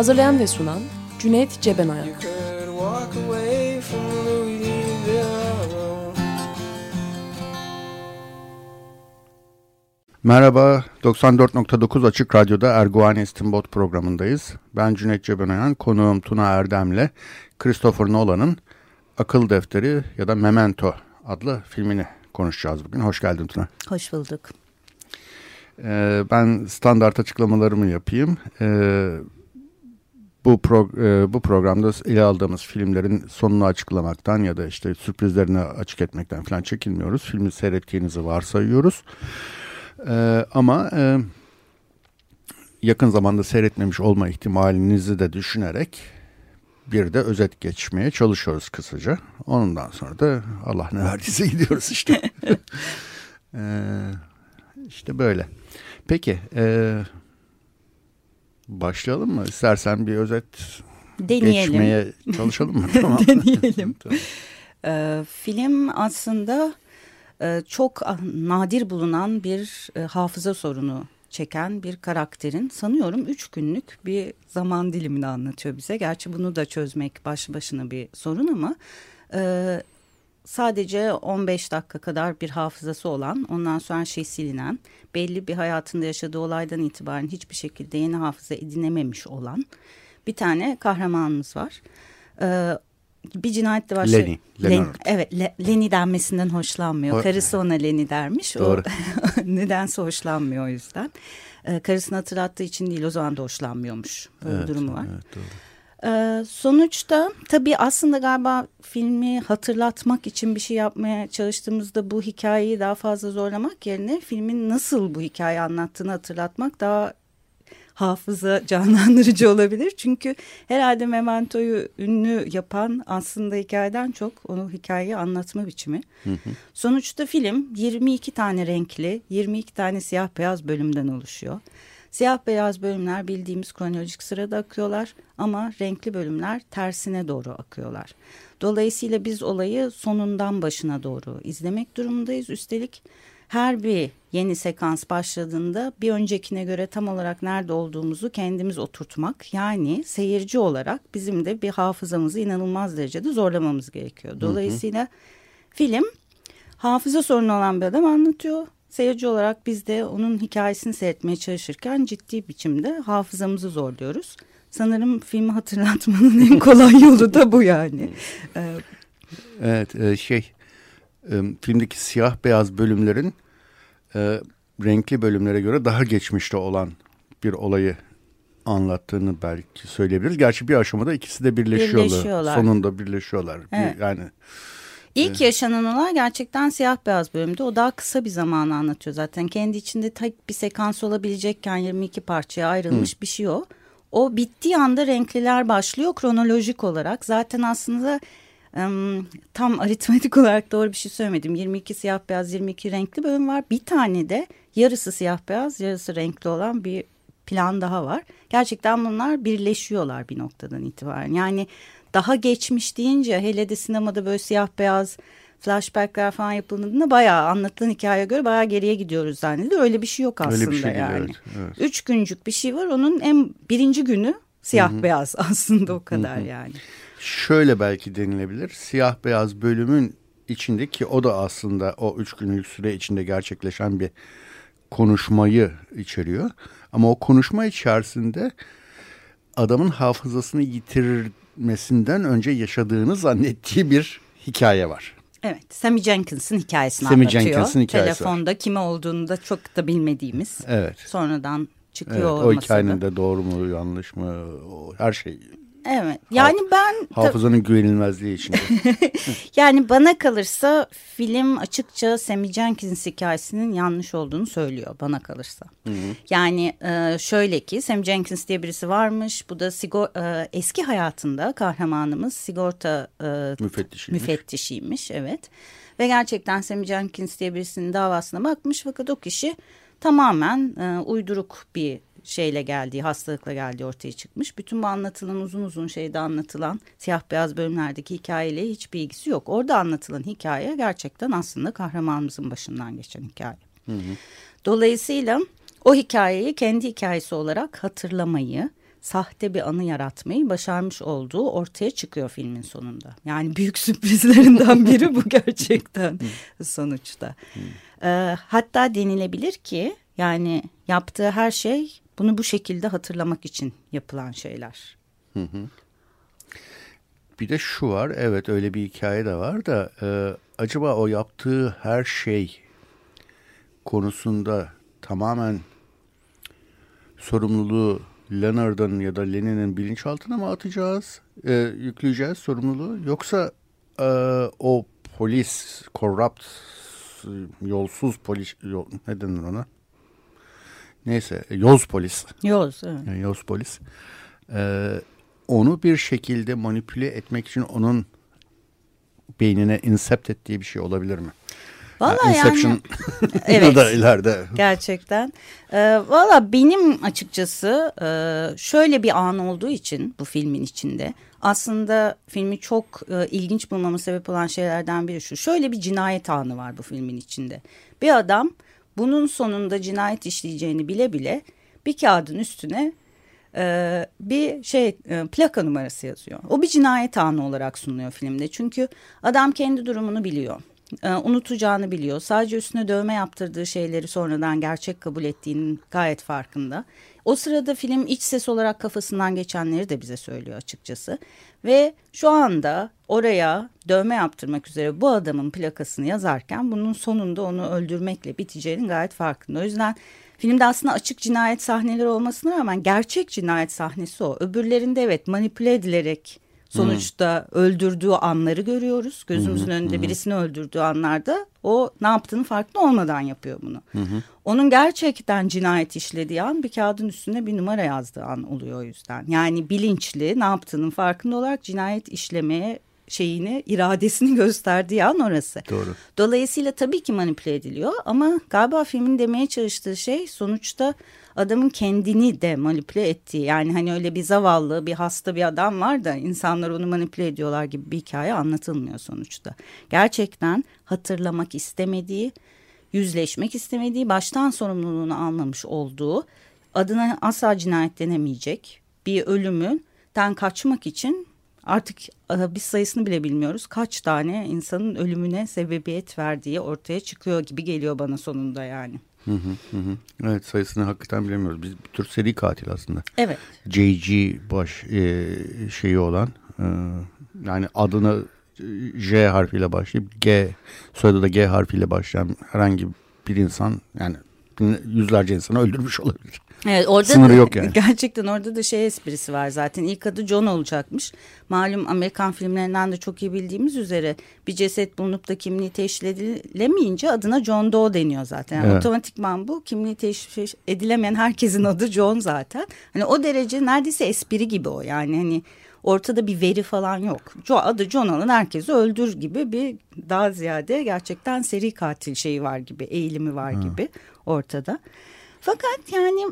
Hazırlayan ve sunan Cüneyt Cebenayak. Merhaba, 94.9 Açık Radyo'da Erguvan İstinbot programındayız. Ben Cüneyt Cebenayan, konuğum Tuna Erdem'le Christopher Nolan'ın Akıl Defteri ya da Memento adlı filmini konuşacağız bugün. Hoş geldin Tuna. Hoş bulduk. Ee, ben standart açıklamalarımı yapayım. Ee, bu, pro, e, bu programda ele aldığımız filmlerin sonunu açıklamaktan ya da işte sürprizlerini açık etmekten falan çekinmiyoruz. Filmi seyrettiğinizi varsayıyoruz. Ee, ama e, yakın zamanda seyretmemiş olma ihtimalinizi de düşünerek bir de özet geçmeye çalışıyoruz kısaca. Ondan sonra da Allah ne verdiyse gidiyoruz işte. ee, işte böyle. Peki, e, başlayalım mı? İstersen bir özet Deneyelim. geçmeye çalışalım mı? Tamam. Deneyelim. tamam. E, film aslında e, çok nadir bulunan bir e, hafıza sorunu çeken bir karakterin sanıyorum üç günlük bir zaman dilimini anlatıyor bize. Gerçi bunu da çözmek baş başına bir sorun ama e, sadece 15 dakika kadar bir hafızası olan ondan sonra şey silinen belli bir hayatında yaşadığı olaydan itibaren hiçbir şekilde yeni hafıza edinememiş olan bir tane kahramanımız var. Ee, bir cinayetle başlıyor. Lenny. Len, evet Le, Lenny denmesinden hoşlanmıyor. O, Karısı ona Lenny dermiş. Doğru. O, nedense hoşlanmıyor o yüzden. Ee, karısını hatırlattığı için değil o zaman da hoşlanmıyormuş. Böyle evet, durumu var. Evet, doğru. Ee, sonuçta tabii aslında galiba filmi hatırlatmak için bir şey yapmaya çalıştığımızda bu hikayeyi daha fazla zorlamak yerine filmin nasıl bu hikayeyi anlattığını hatırlatmak daha hafıza canlandırıcı olabilir. Çünkü herhalde Memento'yu ünlü yapan aslında hikayeden çok onu hikayeyi anlatma biçimi. Hı hı. Sonuçta film 22 tane renkli, 22 tane siyah beyaz bölümden oluşuyor. Siyah beyaz bölümler bildiğimiz kronolojik sırada akıyorlar ama renkli bölümler tersine doğru akıyorlar. Dolayısıyla biz olayı sonundan başına doğru izlemek durumundayız. Üstelik her bir yeni sekans başladığında bir öncekine göre tam olarak nerede olduğumuzu kendimiz oturtmak yani seyirci olarak bizim de bir hafızamızı inanılmaz derecede zorlamamız gerekiyor. Dolayısıyla hı hı. film hafıza sorunu olan bir adam anlatıyor Seyirci olarak biz de onun hikayesini seyretmeye çalışırken ciddi biçimde hafızamızı zorluyoruz. Sanırım filmi hatırlatmanın en kolay yolu da bu yani. Ee, evet e, şey e, filmdeki siyah beyaz bölümlerin e, renkli bölümlere göre daha geçmişte olan bir olayı anlattığını belki söyleyebiliriz. Gerçi bir aşamada ikisi de birleşiyorlar. birleşiyorlar. Sonunda birleşiyorlar. Evet. Bir, yani İlk yaşanan olay gerçekten siyah beyaz bölümde. O daha kısa bir zamanı anlatıyor zaten. Kendi içinde tek bir sekans olabilecekken 22 parçaya ayrılmış Hı. bir şey o. O bittiği anda renkliler başlıyor kronolojik olarak. Zaten aslında tam aritmetik olarak doğru bir şey söylemedim. 22 siyah beyaz 22 renkli bölüm var. Bir tane de yarısı siyah beyaz yarısı renkli olan bir plan daha var. Gerçekten bunlar birleşiyorlar bir noktadan itibaren. Yani daha geçmiş deyince hele de sinemada böyle siyah beyaz flashbackler falan yapıldığında bayağı anlatılan hikayeye göre bayağı geriye gidiyoruz zannediyor. Öyle bir şey yok aslında Öyle bir şey yani. evet, evet. Üç güncük bir şey var onun en birinci günü siyah Hı-hı. beyaz aslında o kadar Hı-hı. yani. Şöyle belki denilebilir siyah beyaz bölümün içindeki o da aslında o üç günlük süre içinde gerçekleşen bir konuşmayı içeriyor. Ama o konuşma içerisinde adamın hafızasını yitirir gitmesinden önce yaşadığını zannettiği bir hikaye var. Evet, Sammy Jenkins'in hikayesini Sammy anlatıyor. Jenkins'in hikayesi Telefonda var. kime olduğunu da çok da bilmediğimiz. Evet. Sonradan çıkıyor evet, O hikayenin de doğru mu yanlış mı her şey Evet. Yani Haf ben hafızanın güvenilmezliği içinde. yani bana kalırsa film açıkça Sammy Jenkins hikayesinin yanlış olduğunu söylüyor bana kalırsa. Hı hı. Yani e, şöyle ki Sammy Jenkins diye birisi varmış. Bu da sigor e, eski hayatında kahramanımız sigorta e, müfettişiymiş. müfettişiymiş. Evet. Ve gerçekten Sammy Jenkins diye birisinin davasına bakmış fakat o kişi tamamen e, uyduruk bir şeyle geldiği, hastalıkla geldiği ortaya çıkmış. Bütün bu anlatılan uzun uzun şeyde anlatılan siyah beyaz bölümlerdeki hikayeyle hiçbir ilgisi yok. Orada anlatılan hikaye gerçekten aslında kahramanımızın başından geçen hikaye. Hı hı. Dolayısıyla o hikayeyi kendi hikayesi olarak hatırlamayı, sahte bir anı yaratmayı başarmış olduğu ortaya çıkıyor filmin sonunda. Yani büyük sürprizlerinden biri bu gerçekten sonuçta. Ee, hatta denilebilir ki yani yaptığı her şey bunu bu şekilde hatırlamak için yapılan şeyler. Hı hı. Bir de şu var, evet öyle bir hikaye de var da e, acaba o yaptığı her şey konusunda tamamen sorumluluğu Leonard'ın ya da Lenin'in bilinçaltına mı atacağız, e, yükleyeceğiz sorumluluğu yoksa e, o polis, corrupt, yolsuz polis, yol, ne denir ona? Neyse Yoz polis. Yoz. Evet. Yani Yoz polis. Ee, onu bir şekilde manipüle etmek için onun beynine insept ettiği bir şey olabilir mi? Valla yani, Inception evet, da ileride. Gerçekten. Ee, Valla benim açıkçası e, şöyle bir an olduğu için bu filmin içinde aslında filmi çok e, ilginç bulmama sebep olan şeylerden biri şu. Şöyle bir cinayet anı var bu filmin içinde. Bir adam bunun sonunda cinayet işleyeceğini bile bile bir kağıdın üstüne e, bir şey e, plaka numarası yazıyor. O bir cinayet anı olarak sunuluyor filmde. Çünkü adam kendi durumunu biliyor. E, unutacağını biliyor. Sadece üstüne dövme yaptırdığı şeyleri sonradan gerçek kabul ettiğinin gayet farkında. O sırada film iç ses olarak kafasından geçenleri de bize söylüyor açıkçası. Ve şu anda oraya dövme yaptırmak üzere bu adamın plakasını yazarken bunun sonunda onu öldürmekle biteceğinin gayet farkında. O yüzden filmde aslında açık cinayet sahneleri olmasına rağmen gerçek cinayet sahnesi o. Öbürlerinde evet manipüle edilerek sonuçta hmm. öldürdüğü anları görüyoruz. Gözümüzün hmm. önünde hmm. birisini öldürdüğü anlarda o ne yaptığını farklı olmadan yapıyor bunu. Hmm. Onun gerçekten cinayet işlediği an bir kağıdın üstünde bir numara yazdığı an oluyor o yüzden. Yani bilinçli ne yaptığının farkında olarak cinayet işlemeye şeyini, iradesini gösterdiği an orası. Doğru. Dolayısıyla tabii ki manipüle ediliyor ama galiba filmin demeye çalıştığı şey sonuçta adamın kendini de manipüle ettiği. Yani hani öyle bir zavallı, bir hasta bir adam var da insanlar onu manipüle ediyorlar gibi bir hikaye anlatılmıyor sonuçta. Gerçekten hatırlamak istemediği, yüzleşmek istemediği, baştan sorumluluğunu almamış olduğu, adına asla cinayet denemeyecek bir ölümünden kaçmak için artık e, biz sayısını bile bilmiyoruz. Kaç tane insanın ölümüne sebebiyet verdiği ortaya çıkıyor gibi geliyor bana sonunda yani. Hı hı hı. Evet sayısını hakikaten bilemiyoruz. Biz bir tür seri katil aslında. Evet. JG baş e, şeyi olan e, yani adını J harfiyle başlayıp G soyadı da G harfiyle başlayan herhangi bir insan yani yüzlerce insanı öldürmüş olabilir. Evet, orada Sınırı da, yok yani. Gerçekten orada da şey esprisi var zaten. İlk adı John olacakmış. Malum Amerikan filmlerinden de çok iyi bildiğimiz üzere bir ceset bulunup da kimliği teşhis edilemeyince adına John Doe deniyor zaten. Yani evet. Otomatikman bu kimliği teşhis edilemeyen herkesin adı John zaten. Hani o derece neredeyse espri gibi o yani hani ortada bir veri falan yok. Adı John olan herkesi öldür gibi bir daha ziyade gerçekten seri katil şeyi var gibi eğilimi var hmm. gibi ortada. Fakat yani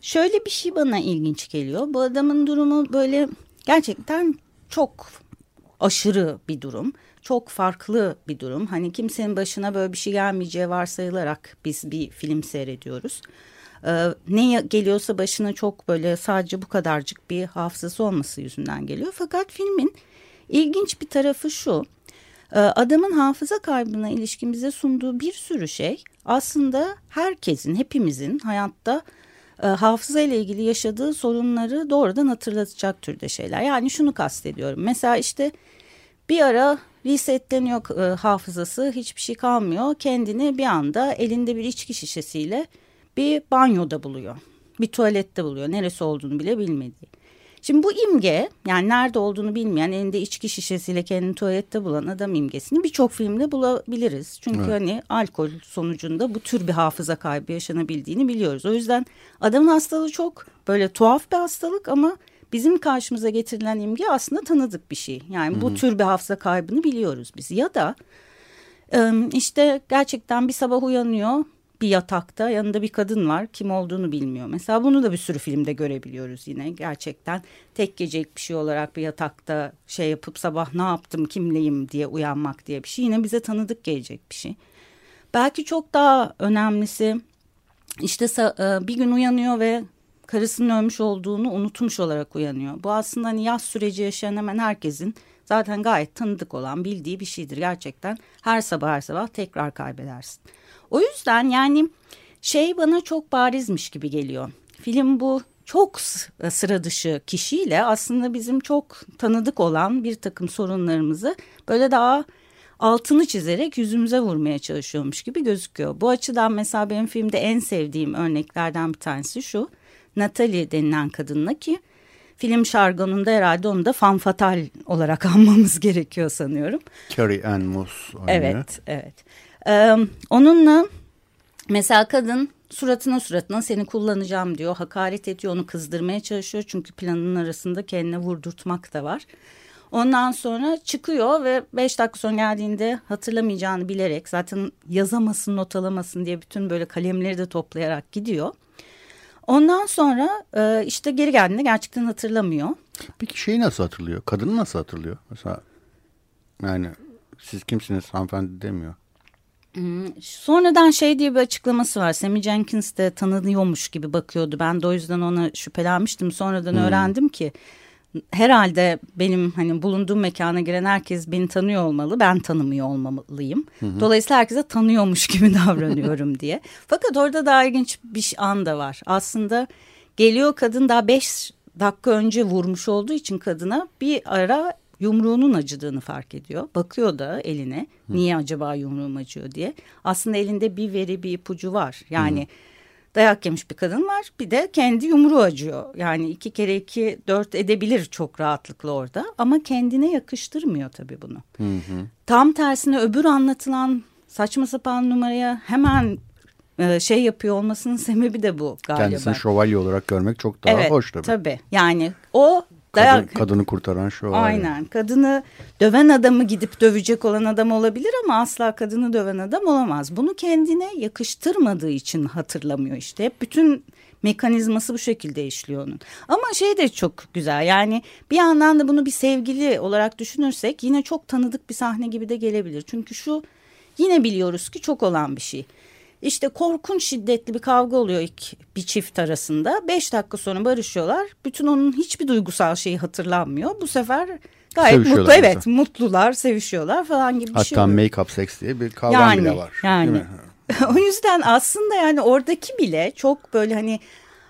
şöyle bir şey bana ilginç geliyor. Bu adamın durumu böyle gerçekten çok aşırı bir durum. Çok farklı bir durum. Hani kimsenin başına böyle bir şey gelmeyeceği varsayılarak biz bir film seyrediyoruz. Ee, ne geliyorsa başına çok böyle sadece bu kadarcık bir hafızası olması yüzünden geliyor. Fakat filmin ilginç bir tarafı şu. Ee, adamın hafıza kaybına ilişkin bize sunduğu bir sürü şey aslında herkesin, hepimizin hayatta e, hafıza ile ilgili yaşadığı sorunları doğrudan hatırlatacak türde şeyler. Yani şunu kastediyorum. Mesela işte bir ara resetleniyor e, hafızası, hiçbir şey kalmıyor. Kendini bir anda elinde bir içki şişesiyle bir banyoda buluyor. Bir tuvalette buluyor. Neresi olduğunu bile bilmediği. Şimdi bu imge yani nerede olduğunu bilmeyen elinde içki şişesiyle kendini tuvalette bulan adam imgesini birçok filmde bulabiliriz. Çünkü evet. hani alkol sonucunda bu tür bir hafıza kaybı yaşanabildiğini biliyoruz. O yüzden adamın hastalığı çok böyle tuhaf bir hastalık ama bizim karşımıza getirilen imge aslında tanıdık bir şey. Yani bu Hı -hı. tür bir hafıza kaybını biliyoruz biz. Ya da işte gerçekten bir sabah uyanıyor bir yatakta yanında bir kadın var kim olduğunu bilmiyor. Mesela bunu da bir sürü filmde görebiliyoruz yine gerçekten tek gecelik bir şey olarak bir yatakta şey yapıp sabah ne yaptım kimleyim diye uyanmak diye bir şey yine bize tanıdık gelecek bir şey. Belki çok daha önemlisi işte e, bir gün uyanıyor ve karısının ölmüş olduğunu unutmuş olarak uyanıyor. Bu aslında hani yaz süreci yaşayan hemen herkesin zaten gayet tanıdık olan bildiği bir şeydir gerçekten. Her sabah her sabah tekrar kaybedersin. O yüzden yani şey bana çok barizmiş gibi geliyor. Film bu çok sıra dışı kişiyle aslında bizim çok tanıdık olan bir takım sorunlarımızı böyle daha altını çizerek yüzümüze vurmaya çalışıyormuş gibi gözüküyor. Bu açıdan mesela benim filmde en sevdiğim örneklerden bir tanesi şu. Natalie denilen kadınla ki film şargonunda herhalde onu da fan fatal olarak anmamız gerekiyor sanıyorum. Carrie Ann Moss oynuyor. Evet, evet. Ee, onunla mesela kadın suratına suratına seni kullanacağım diyor. Hakaret ediyor, onu kızdırmaya çalışıyor. Çünkü planının arasında kendine vurdurtmak da var. Ondan sonra çıkıyor ve beş dakika sonra geldiğinde hatırlamayacağını bilerek zaten yazamasın, not alamasın diye bütün böyle kalemleri de toplayarak gidiyor. Ondan sonra işte geri geldiğinde gerçekten hatırlamıyor. Peki şeyi nasıl hatırlıyor? Kadını nasıl hatırlıyor? Mesela yani siz kimsiniz hanımefendi demiyor. Hmm, sonradan şey diye bir açıklaması var. Sammy Jenkins de tanınıyormuş gibi bakıyordu. Ben de o yüzden ona şüphelenmiştim. Sonradan hmm. öğrendim ki herhalde benim hani bulunduğum mekana giren herkes beni tanıyor olmalı. Ben tanımıyor olmalıyım. Hı hı. Dolayısıyla herkese tanıyormuş gibi davranıyorum diye. Fakat orada daha ilginç bir an da var. Aslında geliyor kadın daha beş dakika önce vurmuş olduğu için kadına bir ara yumruğunun acıdığını fark ediyor. Bakıyor da eline niye acaba yumruğum acıyor diye. Aslında elinde bir veri bir ipucu var. Yani Hı. dayak yemiş bir kadın var bir de kendi yumruğu acıyor. Yani iki kere iki dört edebilir çok rahatlıkla orada ama kendine yakıştırmıyor tabii bunu. Hı hı. Tam tersine öbür anlatılan saçma sapan numaraya hemen e, şey yapıyor olmasının sebebi de bu galiba. Kendisini şövalye olarak görmek çok daha evet, hoş tabii. Tabii yani o Kadın, kadını kurtaran şu. Aynen. Kadını döven adamı gidip dövecek olan adam olabilir ama asla kadını döven adam olamaz. Bunu kendine yakıştırmadığı için hatırlamıyor işte. Hep bütün mekanizması bu şekilde işliyor onun. Ama şey de çok güzel yani bir yandan da bunu bir sevgili olarak düşünürsek yine çok tanıdık bir sahne gibi de gelebilir. Çünkü şu yine biliyoruz ki çok olan bir şey. İşte korkunç şiddetli bir kavga oluyor ilk bir çift arasında. Beş dakika sonra barışıyorlar. Bütün onun hiçbir duygusal şeyi hatırlanmıyor. Bu sefer gayet mutlu evet mutlular sevişiyorlar falan gibi bir Hatta şey Hatta make-up sex diye bir kavram yani, bile var. Yani o yüzden aslında yani oradaki bile çok böyle hani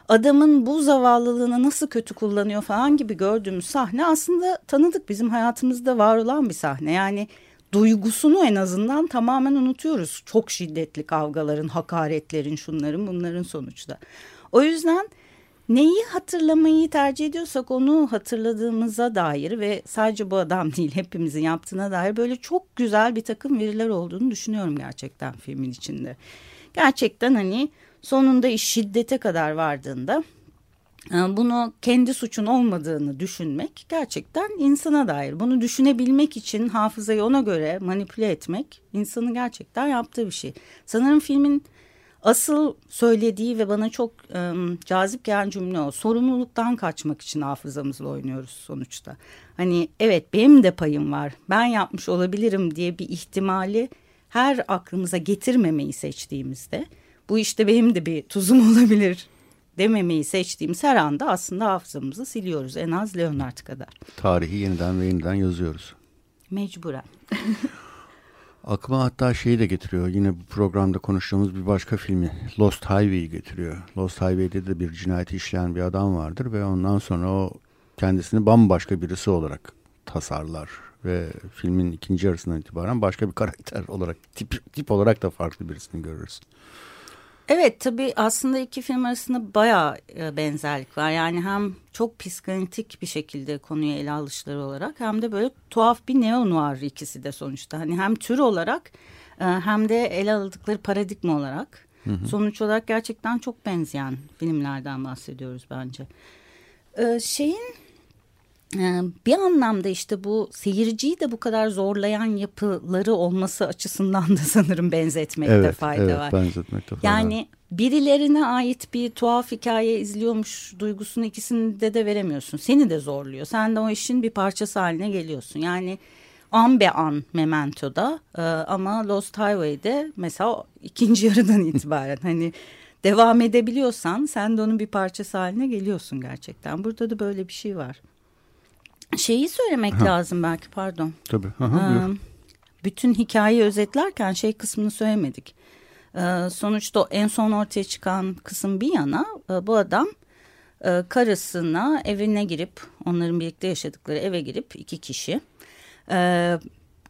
adamın bu zavallılığını nasıl kötü kullanıyor falan gibi gördüğümüz sahne aslında tanıdık bizim hayatımızda var olan bir sahne. Yani duygusunu en azından tamamen unutuyoruz. Çok şiddetli kavgaların, hakaretlerin, şunların bunların sonuçta. O yüzden neyi hatırlamayı tercih ediyorsak onu hatırladığımıza dair ve sadece bu adam değil hepimizin yaptığına dair böyle çok güzel bir takım veriler olduğunu düşünüyorum gerçekten filmin içinde. Gerçekten hani sonunda iş şiddete kadar vardığında bunu kendi suçun olmadığını düşünmek gerçekten insana dair. Bunu düşünebilmek için hafızayı ona göre manipüle etmek insanın gerçekten yaptığı bir şey. Sanırım filmin asıl söylediği ve bana çok e, cazip gelen cümle o. Sorumluluktan kaçmak için hafızamızla oynuyoruz sonuçta. Hani evet benim de payım var. Ben yapmış olabilirim diye bir ihtimali her aklımıza getirmemeyi seçtiğimizde bu işte benim de bir tuzum olabilir dememeyi seçtiğimiz her anda aslında hafızamızı siliyoruz. En az Leonard kadar. Tarihi yeniden ve yeniden yazıyoruz. Mecburen. Aklıma hatta şeyi de getiriyor. Yine bu programda konuştuğumuz bir başka filmi Lost Highway'i getiriyor. Lost Highway'de de bir cinayeti işleyen bir adam vardır ve ondan sonra o kendisini bambaşka birisi olarak tasarlar ve filmin ikinci yarısından itibaren başka bir karakter olarak tip, tip olarak da farklı birisini görürüz. Evet tabii aslında iki film arasında bayağı e, benzerlik var. Yani hem çok psikanalitik bir şekilde konuya ele alışları olarak hem de böyle tuhaf bir neo-noir ikisi de sonuçta. Hani hem tür olarak e, hem de ele aldıkları paradigma olarak hı hı. sonuç olarak gerçekten çok benzeyen filmlerden bahsediyoruz bence. E, şeyin bir anlamda işte bu seyirciyi de bu kadar zorlayan yapıları olması açısından da sanırım benzetmekte evet, fayda evet, var. Benzetmekte fayda. Yani birilerine ait bir tuhaf hikaye izliyormuş duygusunu ikisinde de veremiyorsun. Seni de zorluyor. Sen de o işin bir parçası haline geliyorsun. Yani an be an Memento'da ama Lost Highway'de mesela ikinci yarıdan itibaren hani devam edebiliyorsan sen de onun bir parçası haline geliyorsun gerçekten. Burada da böyle bir şey var. Şeyi söylemek ha. lazım belki pardon. Tabii. Aha, ee, bütün hikayeyi özetlerken şey kısmını söylemedik. Ee, sonuçta en son ortaya çıkan kısım bir yana e, bu adam e, karısına evine girip onların birlikte yaşadıkları eve girip iki kişi e,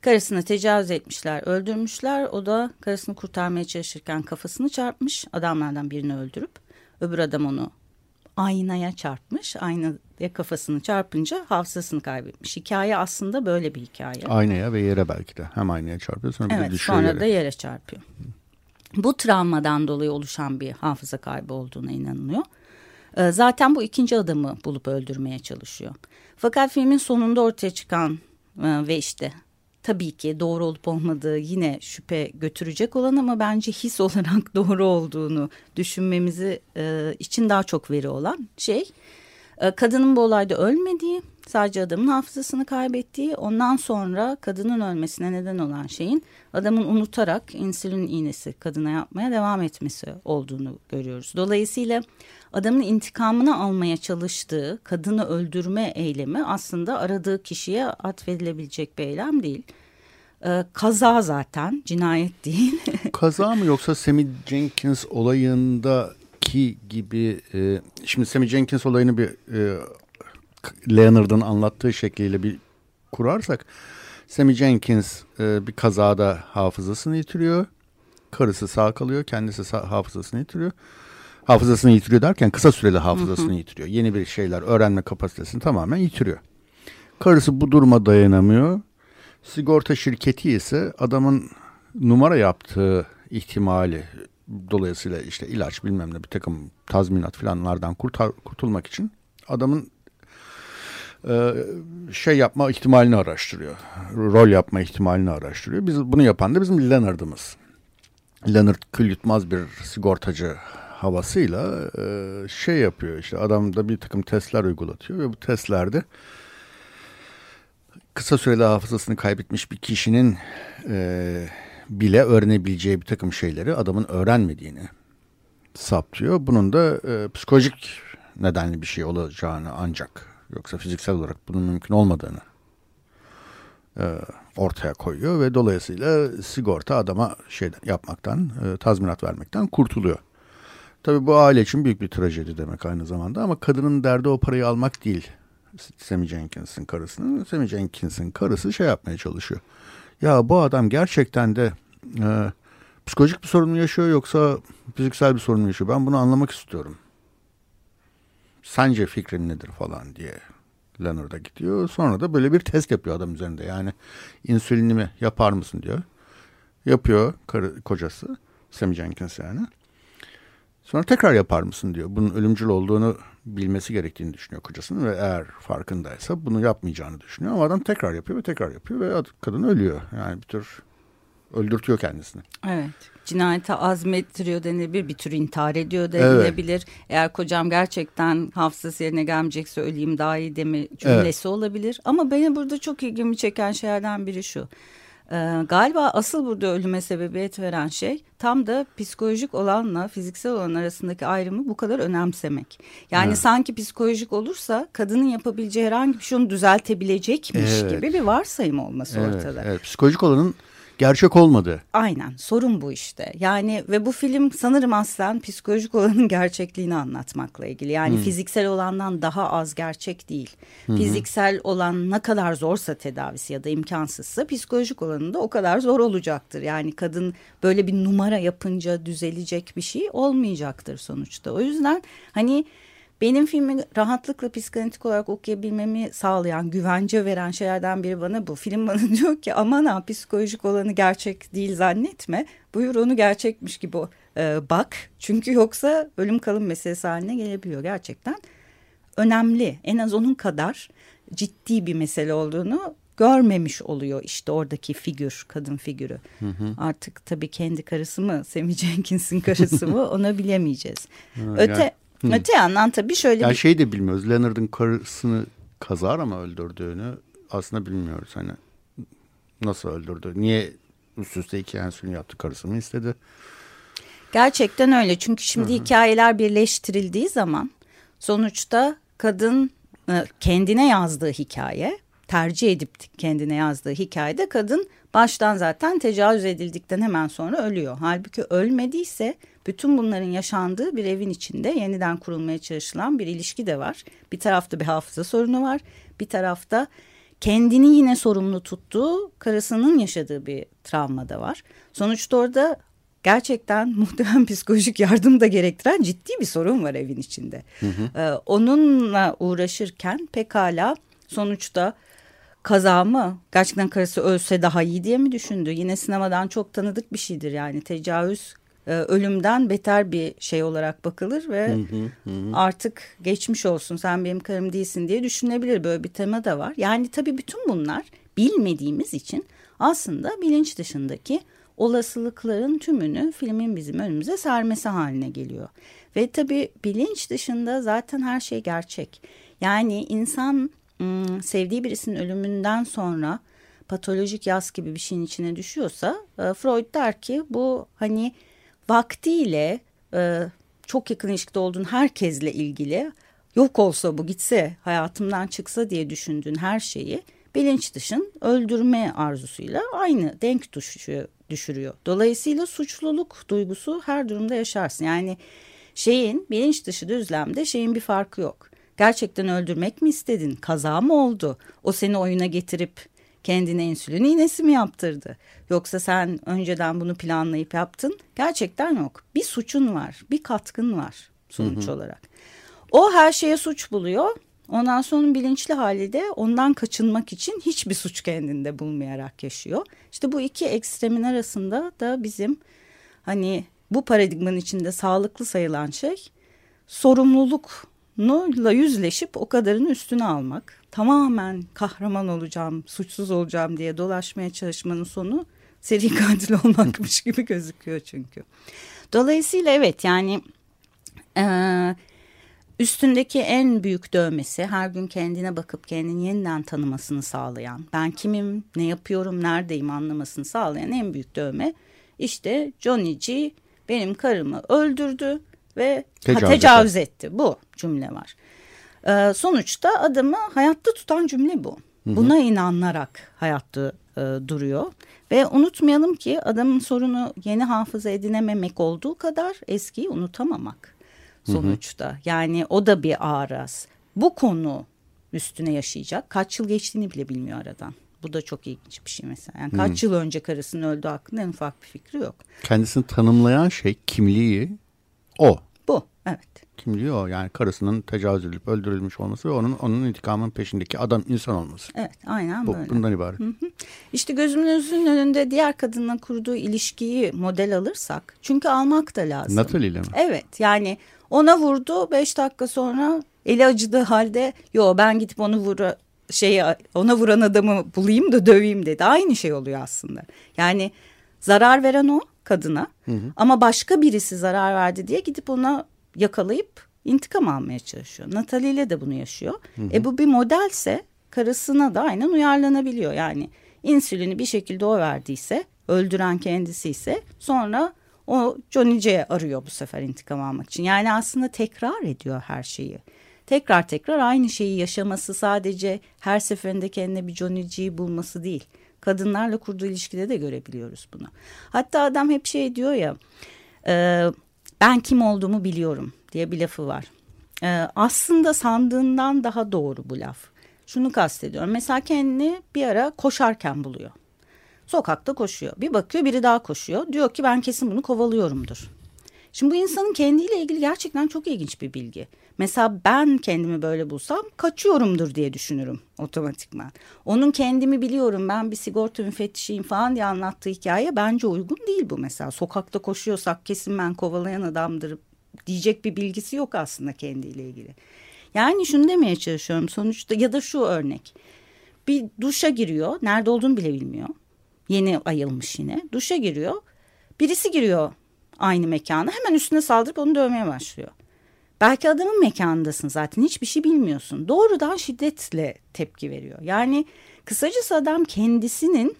karısına tecavüz etmişler öldürmüşler. O da karısını kurtarmaya çalışırken kafasını çarpmış adamlardan birini öldürüp öbür adam onu aynaya çarpmış. Aynaya kafasını çarpınca hafızasını kaybetmiş. Hikaye aslında böyle bir hikaye. Aynaya ve yere belki de. Hem aynaya çarpıyor sonra evet, bir de düşüyor sonra yere. da yere çarpıyor. Bu travmadan dolayı oluşan bir hafıza kaybı olduğuna inanılıyor. Ee, zaten bu ikinci adamı bulup öldürmeye çalışıyor. Fakat filmin sonunda ortaya çıkan e, ve işte tabii ki doğru olup olmadığı yine şüphe götürecek olan ama bence his olarak doğru olduğunu düşünmemizi e, için daha çok veri olan şey kadının bu olayda ölmediği sadece adamın hafızasını kaybettiği ondan sonra kadının ölmesine neden olan şeyin adamın unutarak insülin iğnesi kadına yapmaya devam etmesi olduğunu görüyoruz. Dolayısıyla adamın intikamını almaya çalıştığı kadını öldürme eylemi aslında aradığı kişiye atfedilebilecek bir eylem değil. Ee, kaza zaten cinayet değil. kaza mı yoksa Sammy Jenkins olayındaki gibi e, şimdi Sammy Jenkins olayını bir e, Leonard'ın anlattığı şekliyle bir kurarsak Sammy Jenkins e, bir kazada hafızasını yitiriyor. Karısı sağ kalıyor, kendisi sağ, hafızasını yitiriyor hafızasını yitiriyor derken kısa süreli hafızasını hı hı. yitiriyor. Yeni bir şeyler öğrenme kapasitesini tamamen yitiriyor. Karısı bu duruma dayanamıyor. Sigorta şirketi ise adamın numara yaptığı ihtimali dolayısıyla işte ilaç bilmem ne bir takım tazminat falanlardan kurtar, kurtulmak için adamın e, şey yapma ihtimalini araştırıyor. Rol yapma ihtimalini araştırıyor. Biz bunu yapan da bizim Leonard'ımız. Leonard kül yutmaz bir sigortacı havasıyla e, şey yapıyor işte adam da bir takım testler uygulatıyor ve bu testlerde kısa süreli hafızasını kaybetmiş bir kişinin e, bile öğrenebileceği bir takım şeyleri adamın öğrenmediğini saptıyor. Bunun da e, psikolojik nedenli bir şey olacağını ancak yoksa fiziksel olarak bunun mümkün olmadığını e, ortaya koyuyor ve dolayısıyla sigorta adama şey yapmaktan, e, tazminat vermekten kurtuluyor. Tabii bu aile için büyük bir trajedi demek aynı zamanda ama kadının derdi o parayı almak değil. Sammy Jenkins'in karısının. Sammy Jenkins'in karısı şey yapmaya çalışıyor. Ya bu adam gerçekten de e, psikolojik bir sorun mu yaşıyor yoksa fiziksel bir sorun mu yaşıyor? Ben bunu anlamak istiyorum. Sence fikrin nedir falan diye Leonard'a gidiyor. Sonra da böyle bir test yapıyor adam üzerinde. Yani insülinimi yapar mısın diyor. Yapıyor karı, kocası. Sammy Jenkins yani. Sonra tekrar yapar mısın diyor. Bunun ölümcül olduğunu bilmesi gerektiğini düşünüyor kocasının ve eğer farkındaysa bunu yapmayacağını düşünüyor. Ama adam tekrar yapıyor ve tekrar yapıyor ve kadın ölüyor. Yani bir tür öldürtüyor kendisini. Evet. Cinayete azmettiriyor denilebilir. Bir tür intihar ediyor denilebilir. Evet. Eğer kocam gerçekten hafızası yerine gelmeyecekse öleyim daha iyi deme cümlesi evet. olabilir. Ama beni burada çok ilgimi çeken şeylerden biri şu. Ee, galiba asıl burada ölüme sebebiyet veren şey tam da psikolojik olanla fiziksel olan arasındaki ayrımı bu kadar önemsemek. Yani evet. sanki psikolojik olursa kadının yapabileceği herhangi bir şey onu düzeltebilecekmiş evet. gibi bir varsayım olması evet, ortada. Evet. Psikolojik olanın gerçek olmadı. Aynen sorun bu işte. Yani ve bu film sanırım aslen psikolojik olanın gerçekliğini anlatmakla ilgili. Yani hmm. fiziksel olandan daha az gerçek değil. Hmm. Fiziksel olan ne kadar zorsa tedavisi ya da imkansızsa psikolojik olanın da o kadar zor olacaktır. Yani kadın böyle bir numara yapınca düzelecek bir şey olmayacaktır sonuçta. O yüzden hani benim filmi rahatlıkla psikanalitik olarak okuyabilmemi sağlayan, güvence veren şeylerden biri bana bu. Film bana diyor ki aman ha psikolojik olanı gerçek değil zannetme. Buyur onu gerçekmiş gibi e, bak. Çünkü yoksa ölüm kalım meselesi haline gelebiliyor gerçekten. Önemli en az onun kadar ciddi bir mesele olduğunu görmemiş oluyor işte oradaki figür, kadın figürü. Hı hı. Artık tabii kendi karısı mı, Sammy Jenkins'in karısı mı onu bilemeyeceğiz. Ha, Öte Hı. Öte yandan tabii şöyle yani bir... şey de bilmiyoruz. Leonard'ın karısını kazara mı öldürdüğünü aslında bilmiyoruz. Hani nasıl öldürdü? Niye üst üste iki ensülin yaptı karısını istedi? Gerçekten öyle. Çünkü şimdi Hı -hı. hikayeler birleştirildiği zaman sonuçta kadın e, kendine yazdığı hikaye tercih edip kendine yazdığı hikayede kadın baştan zaten tecavüz edildikten hemen sonra ölüyor. Halbuki ölmediyse bütün bunların yaşandığı bir evin içinde yeniden kurulmaya çalışılan bir ilişki de var. Bir tarafta bir hafıza sorunu var. Bir tarafta kendini yine sorumlu tuttuğu karısının yaşadığı bir travma da var. Sonuçta orada gerçekten muhtemelen psikolojik yardım da gerektiren ciddi bir sorun var evin içinde. Hı hı. Ee, onunla uğraşırken pekala sonuçta kaza mı? Gerçekten karısı ölse daha iyi diye mi düşündü? Yine sinemadan çok tanıdık bir şeydir yani tecavüz e, ölümden beter bir şey olarak bakılır ve hı hı hı. artık geçmiş olsun sen benim karım değilsin diye düşünebilir böyle bir tema da var. Yani tabii bütün bunlar bilmediğimiz için aslında bilinç dışındaki olasılıkların tümünü filmin bizim önümüze sermesi haline geliyor. Ve tabii bilinç dışında zaten her şey gerçek. Yani insan sevdiği birisinin ölümünden sonra patolojik yaz gibi bir şeyin içine düşüyorsa e, Freud der ki bu hani vaktiyle e, çok yakın ilişkide olduğun herkesle ilgili yok olsa bu gitse hayatımdan çıksa diye düşündüğün her şeyi bilinç dışın öldürme arzusuyla aynı denk düşürüyor. Dolayısıyla suçluluk duygusu her durumda yaşarsın. Yani şeyin bilinç dışı düzlemde şeyin bir farkı yok. Gerçekten öldürmek mi istedin? Kaza mı oldu? O seni oyuna getirip kendine insülin iğnesi mi yaptırdı? Yoksa sen önceden bunu planlayıp yaptın? Gerçekten yok. Bir suçun var, bir katkın var sonuç hı hı. olarak. O her şeye suç buluyor. Ondan sonra bilinçli hali de ondan kaçınmak için hiçbir suç kendinde bulmayarak yaşıyor. İşte bu iki ekstremin arasında da bizim hani bu paradigmanın içinde sağlıklı sayılan şey sorumluluk Nurla yüzleşip o kadarını üstüne almak. Tamamen kahraman olacağım, suçsuz olacağım diye dolaşmaya çalışmanın sonu seri katil olmakmış gibi gözüküyor çünkü. Dolayısıyla evet yani e, üstündeki en büyük dövmesi her gün kendine bakıp kendini yeniden tanımasını sağlayan, ben kimim, ne yapıyorum, neredeyim anlamasını sağlayan en büyük dövme işte Johnny G benim karımı öldürdü ve tecavüz, tecavüz etti. Bu cümle var. Ee, sonuçta adamı hayatta tutan cümle bu. Hı hı. Buna inanarak hayatta e, duruyor. Ve unutmayalım ki adamın sorunu yeni hafıza edinememek olduğu kadar eskiyi unutamamak sonuçta. Hı hı. Yani o da bir araz. Bu konu üstüne yaşayacak. Kaç yıl geçtiğini bile bilmiyor aradan. Bu da çok ilginç bir şey mesela. Yani kaç hmm. yıl önce karısının öldüğü hakkında en ufak bir fikri yok. Kendisini tanımlayan şey kimliği o. Bu evet. Kimliği o yani karısının tecavüz edilip öldürülmüş olması ve onun onun intikamın peşindeki adam insan olması. Evet aynen Bu, böyle. Bundan ibaret. Hı hı. İşte gözümüzün önünde diğer kadınla kurduğu ilişkiyi model alırsak çünkü almak da lazım. Natalie ile mi? Evet yani ona vurdu beş dakika sonra eli acıdığı halde yo ben gidip onu vur şey ona vuran adamı bulayım da döveyim dedi. Aynı şey oluyor aslında. Yani zarar veren o kadına hı hı. ama başka birisi zarar verdi diye gidip ona yakalayıp intikam almaya çalışıyor. Natalie ile de bunu yaşıyor. Hı hı. E bu bir modelse karısına da aynen uyarlanabiliyor. Yani insülini bir şekilde o verdiyse öldüren kendisi ise sonra o Johnny C'ye arıyor bu sefer intikam almak için. Yani aslında tekrar ediyor her şeyi. Tekrar tekrar aynı şeyi yaşaması sadece her seferinde kendine bir Johnny G'yi bulması değil kadınlarla kurduğu ilişkide de görebiliyoruz bunu. Hatta adam hep şey diyor ya e, ben kim olduğumu biliyorum diye bir lafı var. E, aslında sandığından daha doğru bu laf. Şunu kastediyorum mesela kendini bir ara koşarken buluyor. Sokakta koşuyor. Bir bakıyor biri daha koşuyor. Diyor ki ben kesin bunu kovalıyorumdur. Şimdi bu insanın kendiyle ilgili gerçekten çok ilginç bir bilgi. Mesela ben kendimi böyle bulsam kaçıyorumdur diye düşünürüm otomatikman. Onun kendimi biliyorum ben bir sigorta müfettişiyim falan diye anlattığı hikaye bence uygun değil bu mesela. Sokakta koşuyorsak kesin ben kovalayan adamdır diyecek bir bilgisi yok aslında kendiyle ilgili. Yani şunu demeye çalışıyorum sonuçta ya da şu örnek. Bir duşa giriyor nerede olduğunu bile bilmiyor. Yeni ayılmış yine duşa giriyor. Birisi giriyor aynı mekana hemen üstüne saldırıp onu dövmeye başlıyor. Belki adamın mekanındasın zaten hiçbir şey bilmiyorsun. Doğrudan şiddetle tepki veriyor. Yani kısacası adam kendisinin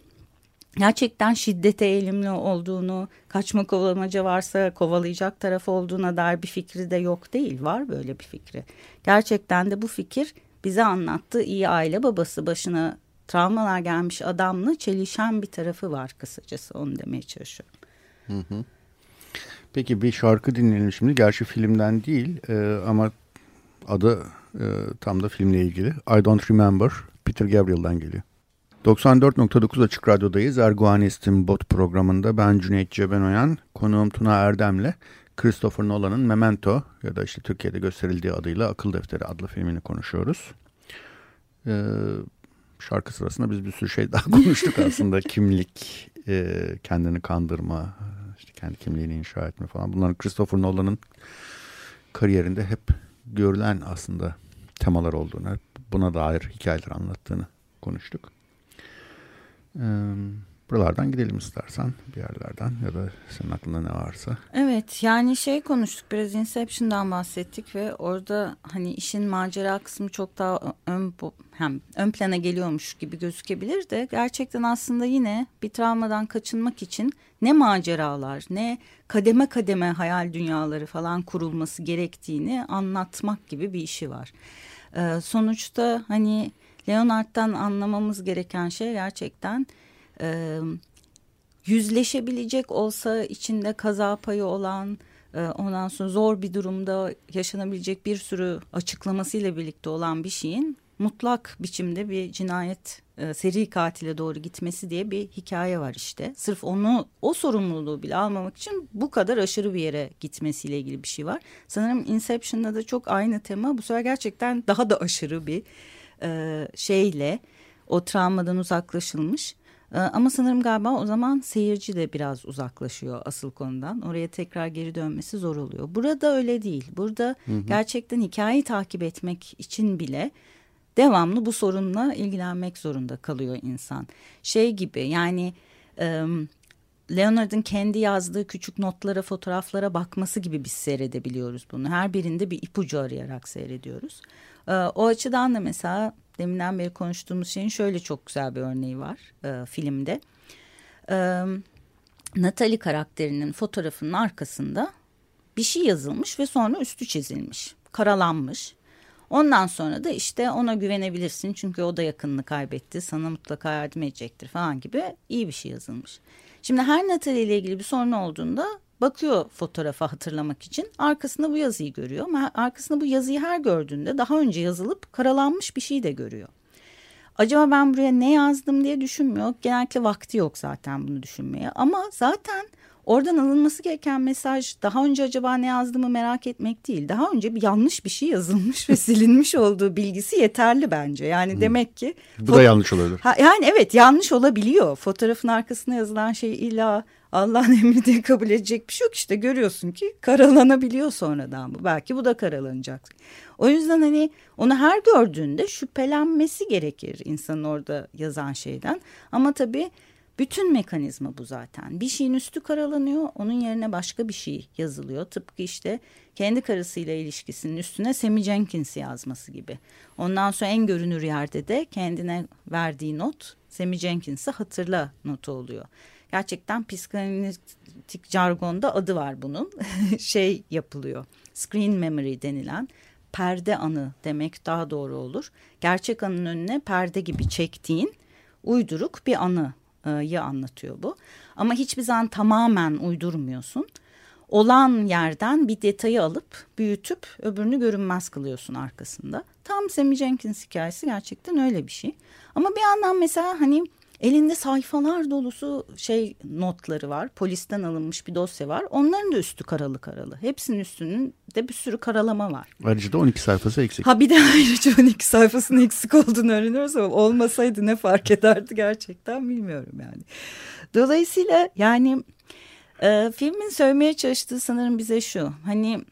gerçekten şiddete eğilimli olduğunu, kaçma kovalamaca varsa kovalayacak taraf olduğuna dair bir fikri de yok değil. Var böyle bir fikri. Gerçekten de bu fikir bize anlattığı iyi aile babası başına travmalar gelmiş adamla çelişen bir tarafı var kısacası onu demeye çalışıyorum. Hı hı. Peki bir şarkı dinleyelim şimdi. Gerçi filmden değil e, ama adı e, tam da filmle ilgili. I Don't Remember Peter Gabriel'dan geliyor. 94.9 Açık Radyo'dayız. Erguanistim Bot programında ben Cüneyt Cebenoyan, konuğum Tuna Erdem'le Christopher Nolan'ın Memento ya da işte Türkiye'de gösterildiği adıyla Akıl Defteri adlı filmini konuşuyoruz. Ee, şarkı sırasında biz bir sürü şey daha konuştuk aslında. Kimlik, e, kendini kandırma, kendi kimliğini inşa etme falan. Bunların Christopher Nolan'ın kariyerinde hep görülen aslında temalar olduğunu, buna dair hikayeler anlattığını konuştuk. Buralardan gidelim istersen bir yerlerden ya da senin aklında ne varsa. Evet yani şey konuştuk biraz Inception'dan bahsettik ve orada hani işin macera kısmı çok daha ön, hem ön plana geliyormuş gibi gözükebilir de gerçekten aslında yine bir travmadan kaçınmak için ne maceralar ne kademe kademe hayal dünyaları falan kurulması gerektiğini anlatmak gibi bir işi var. Ee, sonuçta hani Leonard'dan anlamamız gereken şey gerçekten e, yüzleşebilecek olsa içinde kaza payı olan e, ondan sonra zor bir durumda yaşanabilecek bir sürü açıklamasıyla birlikte olan bir şeyin mutlak biçimde bir cinayet e, seri katile doğru gitmesi diye bir hikaye var işte. Sırf onu o sorumluluğu bile almamak için bu kadar aşırı bir yere gitmesiyle ilgili bir şey var. Sanırım Inception'da da çok aynı tema bu sefer gerçekten daha da aşırı bir e, şeyle o travmadan uzaklaşılmış. E, ama sanırım galiba o zaman seyirci de biraz uzaklaşıyor asıl konudan. Oraya tekrar geri dönmesi zor oluyor. Burada öyle değil. Burada hı hı. gerçekten hikayeyi takip etmek için bile devamlı bu sorunla ilgilenmek zorunda kalıyor insan. Şey gibi yani e, Leonard'ın kendi yazdığı küçük notlara, fotoğraflara bakması gibi biz seyredebiliyoruz bunu. Her birinde bir ipucu arayarak seyrediyoruz. E, o açıdan da mesela deminden beri konuştuğumuz şeyin şöyle çok güzel bir örneği var e, filmde. E, Natalie karakterinin fotoğrafının arkasında bir şey yazılmış ve sonra üstü çizilmiş, karalanmış. Ondan sonra da işte ona güvenebilirsin çünkü o da yakınını kaybetti, sana mutlaka yardım edecektir falan gibi iyi bir şey yazılmış. Şimdi her Natalie ile ilgili bir sorun olduğunda bakıyor fotoğrafa hatırlamak için arkasında bu yazıyı görüyor ama arkasında bu yazıyı her gördüğünde daha önce yazılıp karalanmış bir şey de görüyor. Acaba ben buraya ne yazdım diye düşünmüyor. Genellikle vakti yok zaten bunu düşünmeye. Ama zaten oradan alınması gereken mesaj daha önce acaba ne yazdığımı merak etmek değil. Daha önce bir yanlış bir şey yazılmış ve silinmiş olduğu bilgisi yeterli bence. Yani hmm. demek ki... Bu da yanlış olabilir. Ha, yani evet yanlış olabiliyor. Fotoğrafın arkasına yazılan şey illa Allah'ın emri diye kabul edecek bir şey yok işte görüyorsun ki karalanabiliyor sonradan bu. Belki bu da karalanacak. O yüzden hani onu her gördüğünde şüphelenmesi gerekir insanın orada yazan şeyden. Ama tabii bütün mekanizma bu zaten. Bir şeyin üstü karalanıyor, onun yerine başka bir şey yazılıyor. Tıpkı işte kendi karısıyla ilişkisinin üstüne Sammy Jenkins yazması gibi. Ondan sonra en görünür yerde de kendine verdiği not Sammy Jenkins'i hatırla notu oluyor gerçekten psikanalitik jargonda adı var bunun. şey yapılıyor. Screen memory denilen perde anı demek daha doğru olur. Gerçek anın önüne perde gibi çektiğin uyduruk bir anıyı anlatıyor bu. Ama hiçbir zaman tamamen uydurmuyorsun. Olan yerden bir detayı alıp büyütüp öbürünü görünmez kılıyorsun arkasında. Tam Sammy Jenkins hikayesi gerçekten öyle bir şey. Ama bir yandan mesela hani Elinde sayfalar dolusu şey notları var. Polisten alınmış bir dosya var. Onların da üstü karalı karalı. Hepsinin üstünün de bir sürü karalama var. Ayrıca da 12 sayfası eksik. Ha bir de ayrıca 12 sayfasının eksik olduğunu öğreniyoruz ama olmasaydı ne fark ederdi gerçekten bilmiyorum yani. Dolayısıyla yani e, filmin söylemeye çalıştığı sanırım bize şu. Hani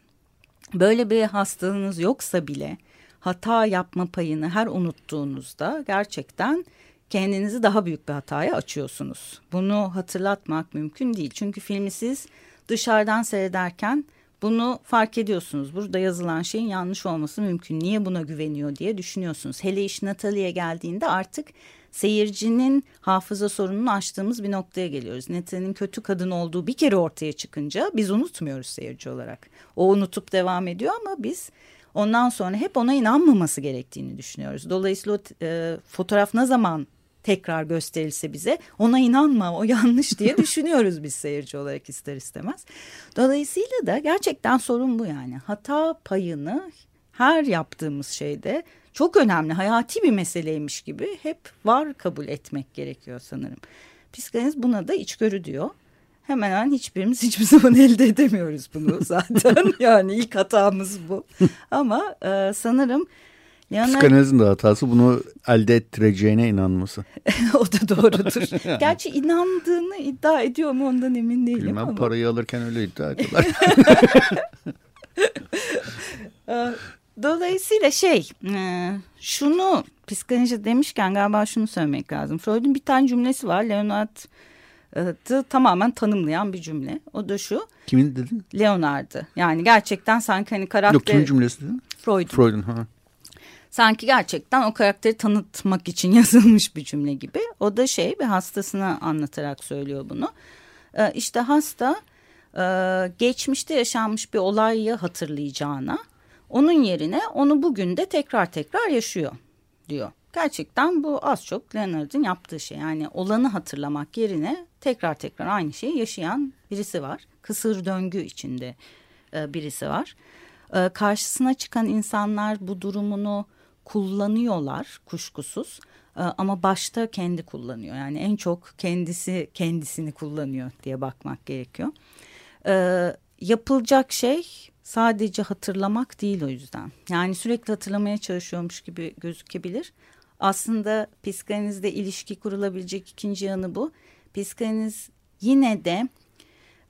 böyle bir hastalığınız yoksa bile hata yapma payını her unuttuğunuzda gerçekten kendinizi daha büyük bir hataya açıyorsunuz. Bunu hatırlatmak mümkün değil. Çünkü filmi siz dışarıdan seyrederken bunu fark ediyorsunuz. Burada yazılan şeyin yanlış olması mümkün. Niye buna güveniyor diye düşünüyorsunuz. Hele iş Natalie'ye geldiğinde artık seyircinin hafıza sorununu aştığımız bir noktaya geliyoruz. Natalie'nin kötü kadın olduğu bir kere ortaya çıkınca biz unutmuyoruz seyirci olarak. O unutup devam ediyor ama biz ondan sonra hep ona inanmaması gerektiğini düşünüyoruz. Dolayısıyla e, fotoğraf ne zaman tekrar gösterilse bize ona inanma o yanlış diye düşünüyoruz biz seyirci olarak ister istemez. Dolayısıyla da gerçekten sorun bu yani hata payını her yaptığımız şeyde çok önemli hayati bir meseleymiş gibi hep var kabul etmek gerekiyor sanırım. Psikanaliz buna da içgörü diyor. Hemen hemen hiçbirimiz hiçbir zaman elde edemiyoruz bunu zaten. yani ilk hatamız bu. Ama e, sanırım Leonard... Psikanalizin de hatası bunu elde ettireceğine inanması. o da doğrudur. yani. Gerçi inandığını iddia ediyor mu ondan emin değilim Bilmem, ama. parayı alırken öyle iddia ediyorlar. Dolayısıyla şey e, şunu psikoloji demişken galiba şunu söylemek lazım. Freud'un bir tane cümlesi var. Leonard'ı tamamen tanımlayan bir cümle. O da şu. Kimin dedin? Leonard'ı. Yani gerçekten sanki hani karakter... Yok kimin cümlesi dedin? Freud'un. Freud'un. Ha sanki gerçekten o karakteri tanıtmak için yazılmış bir cümle gibi. O da şey bir hastasına anlatarak söylüyor bunu. Ee, işte hasta e, geçmişte yaşanmış bir olayı hatırlayacağına onun yerine onu bugün de tekrar tekrar yaşıyor diyor. Gerçekten bu az çok Leonard'ın yaptığı şey. Yani olanı hatırlamak yerine tekrar tekrar aynı şeyi yaşayan birisi var. Kısır döngü içinde e, birisi var. E, karşısına çıkan insanlar bu durumunu kullanıyorlar kuşkusuz ee, ama başta kendi kullanıyor. Yani en çok kendisi kendisini kullanıyor diye bakmak gerekiyor. Ee, yapılacak şey sadece hatırlamak değil o yüzden. Yani sürekli hatırlamaya çalışıyormuş gibi gözükebilir. Aslında psikanalizde ilişki kurulabilecek ikinci yanı bu. Psikanaliz yine de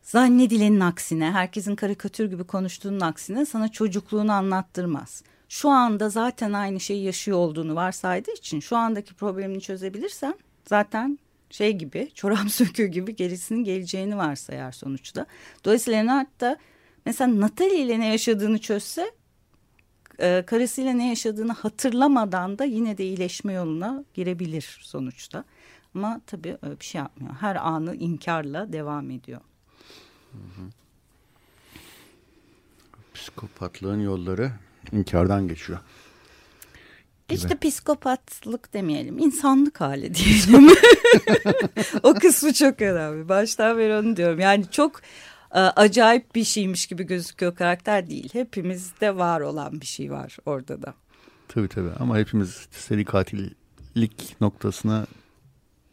zannedilenin aksine, herkesin karikatür gibi konuştuğunun aksine sana çocukluğunu anlattırmaz şu anda zaten aynı şeyi yaşıyor olduğunu varsaydığı için şu andaki problemini çözebilirsen zaten şey gibi çorap söküğü gibi gerisinin geleceğini varsayar sonuçta. Dolayısıyla Leonard da mesela Natalie ile ne yaşadığını çözse e, karısıyla ne yaşadığını hatırlamadan da yine de iyileşme yoluna girebilir sonuçta. Ama tabii öyle bir şey yapmıyor. Her anı inkarla devam ediyor. Hı hı. Psikopatlığın yolları inkardan geçiyor. Gibi. İşte psikopatlık demeyelim, insanlık hali diyelim. o kısmı çok önemli. Baştan beri onu diyorum. Yani çok e, acayip bir şeymiş gibi gözüküyor karakter değil. Hepimizde var olan bir şey var orada da. Tabii tabii ama hepimiz seri katillik noktasına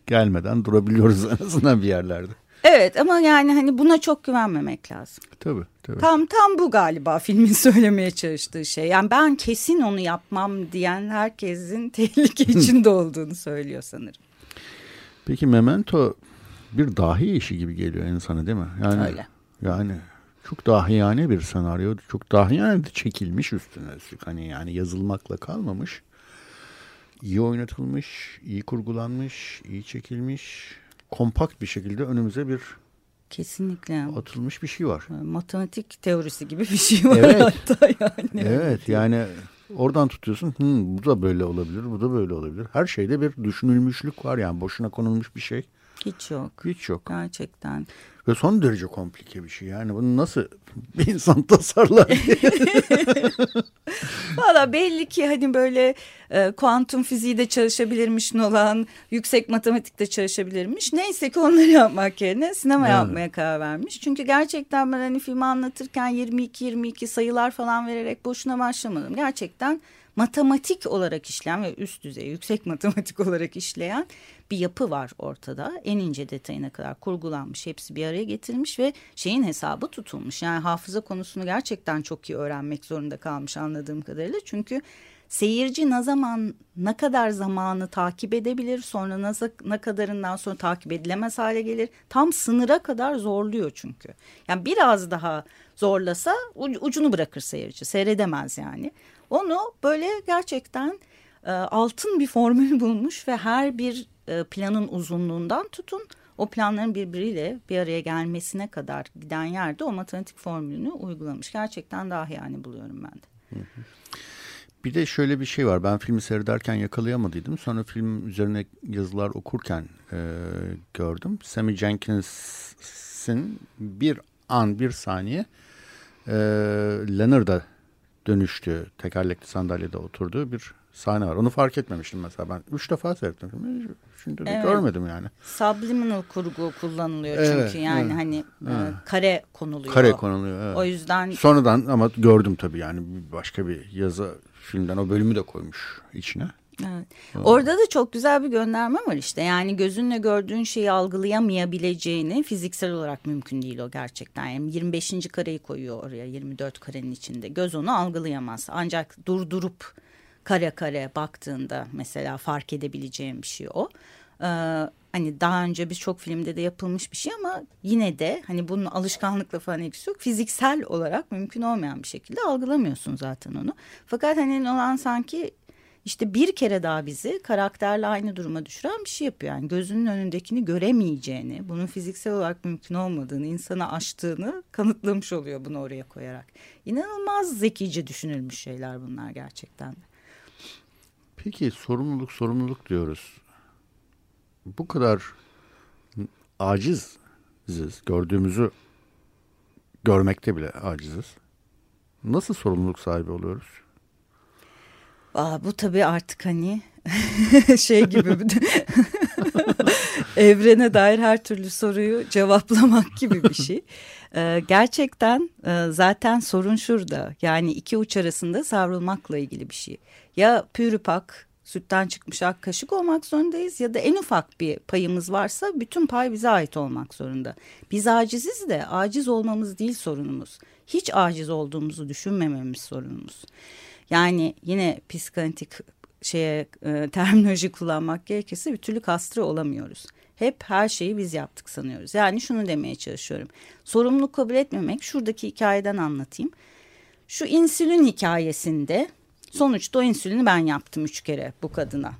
gelmeden durabiliyoruz en azından bir yerlerde. Evet ama yani hani buna çok güvenmemek lazım. Tabii tabii. Tam tam bu galiba filmin söylemeye çalıştığı şey. Yani ben kesin onu yapmam diyen herkesin tehlike içinde olduğunu söylüyor sanırım. Peki Memento bir dahi işi gibi geliyor insana değil mi? Yani, Öyle. Yani çok dahiyane bir senaryo. Çok dahiyane de çekilmiş üstüne. Hani yani yazılmakla kalmamış. İyi oynatılmış, iyi kurgulanmış, iyi çekilmiş kompakt bir şekilde önümüze bir Kesinlikle. Atılmış bir şey var. Matematik teorisi gibi bir şey var evet. hatta yani. Evet yani oradan tutuyorsun. Hmm, bu da böyle olabilir, bu da böyle olabilir. Her şeyde bir düşünülmüşlük var yani boşuna konulmuş bir şey. Hiç yok. Hiç yok. Gerçekten. Ve son derece komplike bir şey. Yani bunu nasıl bir insan tasarlar. Valla belli ki hani böyle e, kuantum fiziği de çalışabilirmiş Nolan, yüksek matematikte çalışabilirmiş. Neyse ki onları yapmak yerine sinema evet. yapmaya karar vermiş. Çünkü gerçekten ben hani filmi anlatırken 22-22 sayılar falan vererek boşuna başlamadım. Gerçekten matematik olarak işleyen ve üst düzey yüksek matematik olarak işleyen bir yapı var ortada. En ince detayına kadar kurgulanmış, hepsi bir araya getirilmiş ve şeyin hesabı tutulmuş. Yani hafıza konusunu gerçekten çok iyi öğrenmek zorunda kalmış anladığım kadarıyla. Çünkü seyirci ne zaman ne kadar zamanı takip edebilir sonra ne, kadarından sonra takip edilemez hale gelir tam sınıra kadar zorluyor çünkü yani biraz daha zorlasa ucunu bırakır seyirci seyredemez yani onu böyle gerçekten e, altın bir formül bulmuş ve her bir e, planın uzunluğundan tutun o planların birbiriyle bir araya gelmesine kadar giden yerde o matematik formülünü uygulamış. Gerçekten daha yani buluyorum ben de. Bir de şöyle bir şey var. Ben filmi seyrederken yakalayamadıydım. Sonra film üzerine yazılar okurken e, gördüm. Sammy Jenkins'in bir an bir saniye e, Leonard'a dönüştüğü, tekerlekli sandalyede oturduğu bir sahne var. Onu fark etmemiştim mesela ben. Üç defa seyrettim. Şimdi de evet. görmedim yani. Subliminal kurgu kullanılıyor evet, çünkü yani evet, hani evet. E, kare konuluyor. Kare konuluyor evet. O yüzden. Sonradan ama gördüm tabii yani başka bir yazı filmden o bölümü de koymuş içine. Evet. Orada da çok güzel bir gönderme var işte. Yani gözünle gördüğün şeyi algılayamayabileceğini fiziksel olarak mümkün değil o gerçekten. Yani 25. kareyi koyuyor oraya 24 karenin içinde. Göz onu algılayamaz. Ancak durdurup kare kare baktığında mesela fark edebileceğim bir şey o. Ee, hani daha önce birçok filmde de yapılmış bir şey ama yine de hani bunun alışkanlıkla falan ilgisi yok. Fiziksel olarak mümkün olmayan bir şekilde algılamıyorsun zaten onu. Fakat hani olan sanki işte bir kere daha bizi karakterle aynı duruma düşüren bir şey yapıyor. Yani gözünün önündekini göremeyeceğini, bunun fiziksel olarak mümkün olmadığını, insana aştığını kanıtlamış oluyor bunu oraya koyarak. İnanılmaz zekice düşünülmüş şeyler bunlar gerçekten de. Peki sorumluluk sorumluluk diyoruz. Bu kadar aciziz. Gördüğümüzü görmekte bile aciziz. Nasıl sorumluluk sahibi oluyoruz? Aa, bu tabii artık hani şey gibi evrene dair her türlü soruyu cevaplamak gibi bir şey. Ee, gerçekten e, zaten sorun şurada. Yani iki uç arasında savrulmakla ilgili bir şey. Ya pürüpak sütten çıkmış ak kaşık olmak zorundayız ya da en ufak bir payımız varsa bütün pay bize ait olmak zorunda. Biz aciziz de aciz olmamız değil sorunumuz. Hiç aciz olduğumuzu düşünmememiz sorunumuz. Yani yine psikanalitik şeye e, terminoloji kullanmak gerekirse bir türlü kastre olamıyoruz. Hep her şeyi biz yaptık sanıyoruz. Yani şunu demeye çalışıyorum. Sorumluluk kabul etmemek şuradaki hikayeden anlatayım. Şu insülin hikayesinde sonuçta o insülini ben yaptım üç kere bu kadına.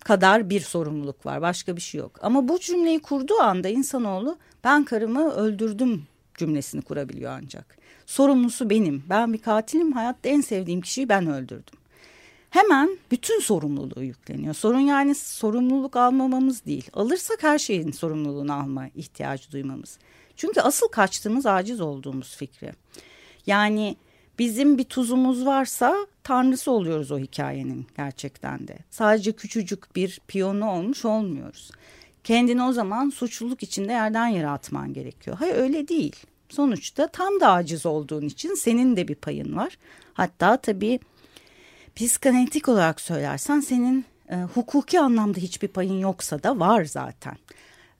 Kadar bir sorumluluk var başka bir şey yok. Ama bu cümleyi kurduğu anda insanoğlu ben karımı öldürdüm cümlesini kurabiliyor ancak. Sorumlusu benim. Ben bir katilim. Hayatta en sevdiğim kişiyi ben öldürdüm. Hemen bütün sorumluluğu yükleniyor. Sorun yani sorumluluk almamamız değil. Alırsak her şeyin sorumluluğunu alma ihtiyacı duymamız. Çünkü asıl kaçtığımız aciz olduğumuz fikri. Yani bizim bir tuzumuz varsa tanrısı oluyoruz o hikayenin gerçekten de. Sadece küçücük bir piyonu olmuş olmuyoruz. Kendini o zaman suçluluk içinde yerden yere atman gerekiyor. Hayır öyle değil. Sonuçta tam da aciz olduğun için senin de bir payın var. Hatta tabii psikanalitik olarak söylersen senin e, hukuki anlamda hiçbir payın yoksa da var zaten.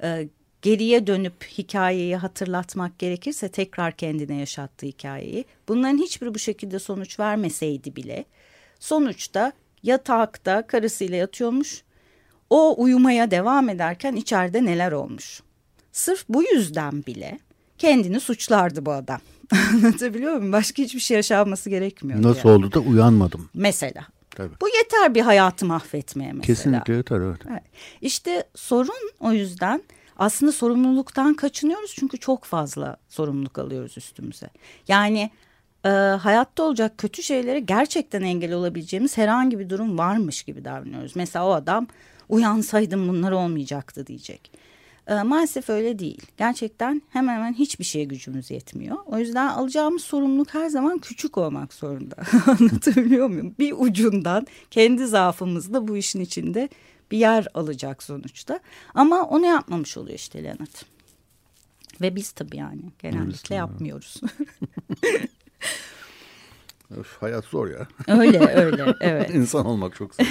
E, geriye dönüp hikayeyi hatırlatmak gerekirse tekrar kendine yaşattığı hikayeyi bunların hiçbiri bu şekilde sonuç vermeseydi bile sonuçta yatakta karısıyla yatıyormuş o uyumaya devam ederken içeride neler olmuş. Sırf bu yüzden bile kendini suçlardı bu adam. Anlatabiliyor muyum? Başka hiçbir şey yaşanması gerekmiyor. Nasıl yani. oldu da uyanmadım. Mesela. Tabii. Bu yeter bir hayatı mahvetmeye mesela. Kesinlikle yeter evet. evet. İşte sorun o yüzden aslında sorumluluktan kaçınıyoruz çünkü çok fazla sorumluluk alıyoruz üstümüze. Yani e, hayatta olacak kötü şeylere gerçekten engel olabileceğimiz herhangi bir durum varmış gibi davranıyoruz. Mesela o adam uyansaydım bunlar olmayacaktı diyecek. E, maalesef öyle değil. Gerçekten hemen hemen hiçbir şeye gücümüz yetmiyor. O yüzden alacağımız sorumluluk her zaman küçük olmak zorunda. Anlatabiliyor muyum? Bir ucundan kendi zaafımızla bu işin içinde bir yer alacak sonuçta. Ama onu yapmamış oluyor işte Leonard. Ve biz tabii yani genellikle yapmıyoruz. Öf, hayat zor ya. Öyle öyle evet. İnsan olmak çok zor.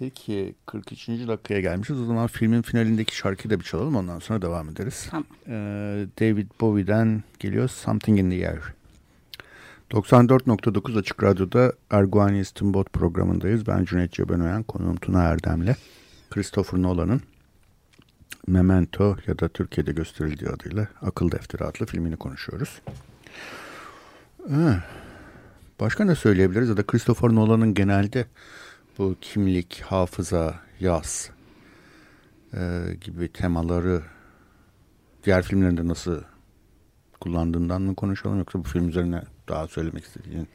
Peki 43. dakikaya gelmişiz. O zaman filmin finalindeki şarkıyı da bir çalalım. Ondan sonra devam ederiz. Tamam. Ee, David Bowie'den geliyor Something in the Air. 94.9 Açık Radyo'da Erguani İstinbot programındayız. Ben Cüneyt Cebenoyan, konuğum Tuna Erdem'le. Christopher Nolan'ın Memento ya da Türkiye'de gösterildiği adıyla Akıl Defteri adlı filmini konuşuyoruz. Ee, başka ne söyleyebiliriz? Ya da Christopher Nolan'ın genelde bu kimlik, hafıza, yaz e, gibi temaları diğer filmlerinde nasıl kullandığından mı konuşalım yoksa bu film üzerine daha söylemek istediğin?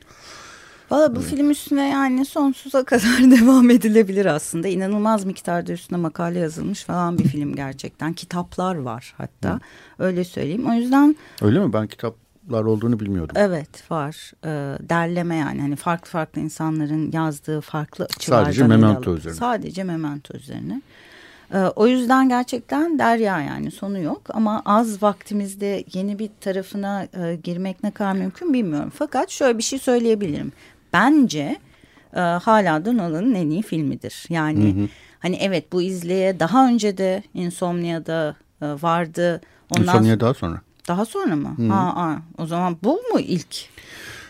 Valla bu evet. film üstüne yani sonsuza kadar devam edilebilir aslında. İnanılmaz miktarda üstüne makale yazılmış falan bir film gerçekten. Kitaplar var hatta Hı. öyle söyleyeyim. O yüzden... Öyle mi? Ben kitaplar olduğunu bilmiyordum. Evet var. E, derleme yani hani farklı farklı insanların yazdığı farklı açılardan. Sadece memento üzerine. Sadece memento üzerine. Ee, o yüzden gerçekten derya yani sonu yok ama az vaktimizde yeni bir tarafına e, girmek ne kadar mümkün bilmiyorum. Fakat şöyle bir şey söyleyebilirim. Bence e, hala da Nolan'ın en iyi filmidir. Yani hı hı. hani evet bu izleye daha önce de Insomnia'da e, vardı. Ondan Insomnia daha sonra. Daha sonra mı? Hı. Ha, ha, o zaman bu mu ilk?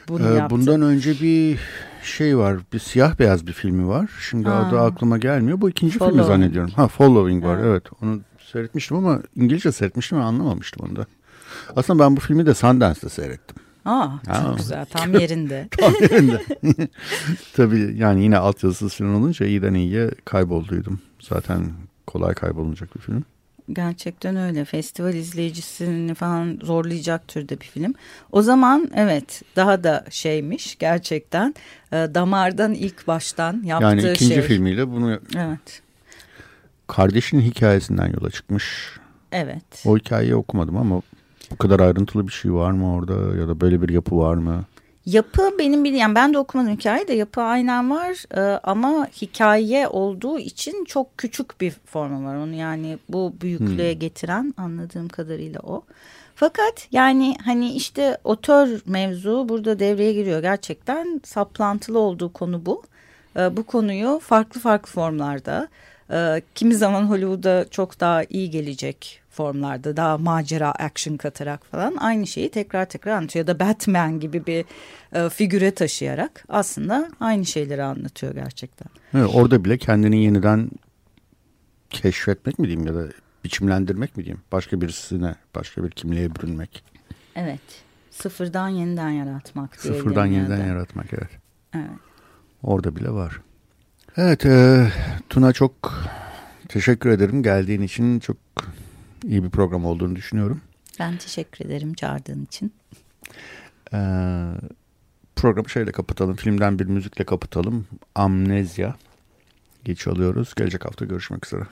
Bunu ee, bundan önce bir şey var. Bir siyah beyaz bir filmi var. Şimdi ha. adı aklıma gelmiyor. Bu ikinci Following. filmi zannediyorum. Ha Following var. Evet. Onu seyretmiştim ama İngilizce seyretmiştim ve anlamamıştım onu da. Aslında ben bu filmi de Sundance'da seyrettim. Aa, çok ha. güzel. Tam yerinde. Tam yerinde. Tabii yani yine altyazısız film olunca iyiden iyiye kaybolduydum. Zaten kolay kaybolunacak bir film. Gerçekten öyle. Festival izleyicisini falan zorlayacak türde bir film. O zaman evet daha da şeymiş gerçekten e, damardan ilk baştan yaptığı şey. Yani ikinci şey. filmiyle bunu evet. kardeşinin hikayesinden yola çıkmış. Evet. O hikayeyi okumadım ama bu kadar ayrıntılı bir şey var mı orada ya da böyle bir yapı var mı? Yapı benim bildiğim ben de okumadım hikaye de yapı aynen var e, ama hikaye olduğu için çok küçük bir formu var onu yani bu büyüklüğe hmm. getiren anladığım kadarıyla o. Fakat yani hani işte otör mevzu burada devreye giriyor gerçekten saplantılı olduğu konu bu. E, bu konuyu farklı farklı formlarda e, kimi zaman Hollywood'a çok daha iyi gelecek formlarda daha macera action katarak falan aynı şeyi tekrar tekrar anlatıyor. Ya da Batman gibi bir e, figüre taşıyarak aslında aynı şeyleri anlatıyor gerçekten. Evet, orada bile kendini yeniden keşfetmek mi diyeyim ya da biçimlendirmek mi diyeyim? Başka birisine, başka bir kimliğe bürünmek. Evet. Sıfırdan yeniden yaratmak. Sıfırdan yeniden yerden. yaratmak evet. Evet. Orada bile var. Evet e, Tuna çok teşekkür ederim geldiğin için çok iyi bir program olduğunu düşünüyorum. Ben teşekkür ederim çağırdığın için. Ee, programı şöyle kapatalım. Filmden bir müzikle kapatalım. Amnezya. Geç alıyoruz. Gelecek hafta görüşmek üzere.